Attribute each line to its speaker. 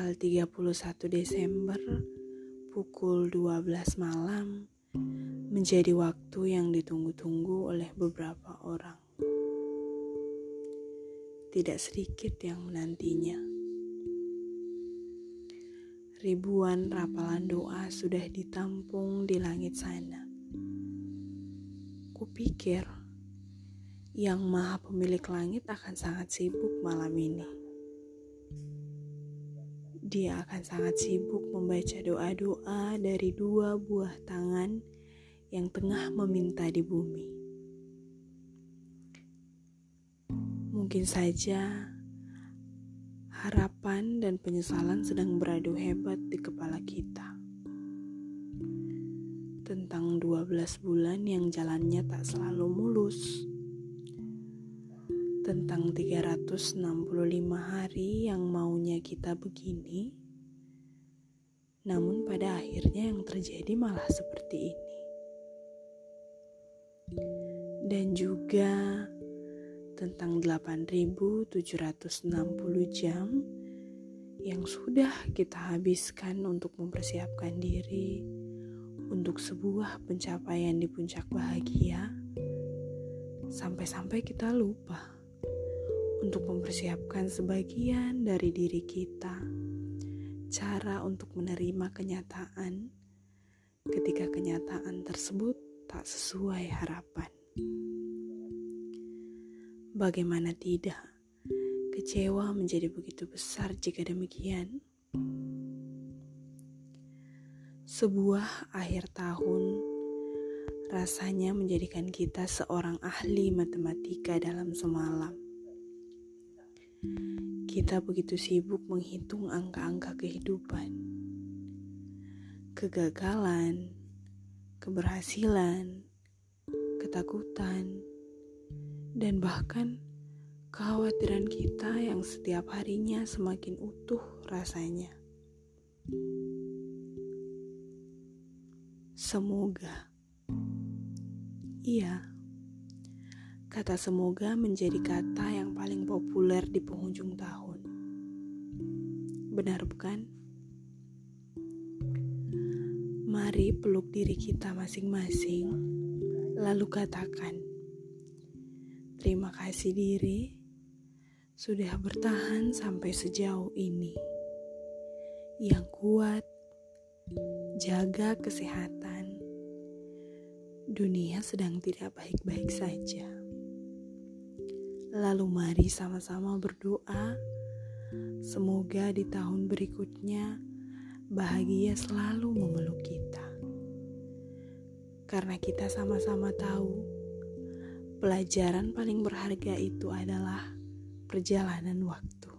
Speaker 1: 31 Desember pukul 12 malam menjadi waktu yang ditunggu-tunggu oleh beberapa orang. Tidak sedikit yang menantinya. Ribuan rapalan doa sudah ditampung di langit sana. Kupikir yang maha pemilik langit akan sangat sibuk malam ini dia akan sangat sibuk membaca doa-doa dari dua buah tangan yang tengah meminta di bumi. Mungkin saja harapan dan penyesalan sedang beradu hebat di kepala kita. Tentang 12 bulan yang jalannya tak selalu mulus tentang 365 hari yang maunya kita begini, namun pada akhirnya yang terjadi malah seperti ini. Dan juga tentang 8760 jam yang sudah kita habiskan untuk mempersiapkan diri untuk sebuah pencapaian di puncak bahagia sampai-sampai kita lupa untuk mempersiapkan sebagian dari diri kita, cara untuk menerima kenyataan ketika kenyataan tersebut tak sesuai harapan. Bagaimana tidak, kecewa menjadi begitu besar jika demikian. Sebuah akhir tahun rasanya menjadikan kita seorang ahli matematika dalam semalam kita begitu sibuk menghitung angka-angka kehidupan, kegagalan, keberhasilan, ketakutan, dan bahkan kekhawatiran kita yang setiap harinya semakin utuh rasanya. Semoga, iya. Kata semoga menjadi kata yang paling populer di penghujung tahun. Benar bukan? Mari peluk diri kita masing-masing, lalu katakan, "Terima kasih, diri, sudah bertahan sampai sejauh ini. Yang kuat, jaga kesehatan. Dunia sedang tidak baik-baik saja." Lalu mari sama-sama berdoa. Semoga di tahun berikutnya bahagia selalu memeluk kita. Karena kita sama-sama tahu pelajaran paling berharga itu adalah perjalanan waktu.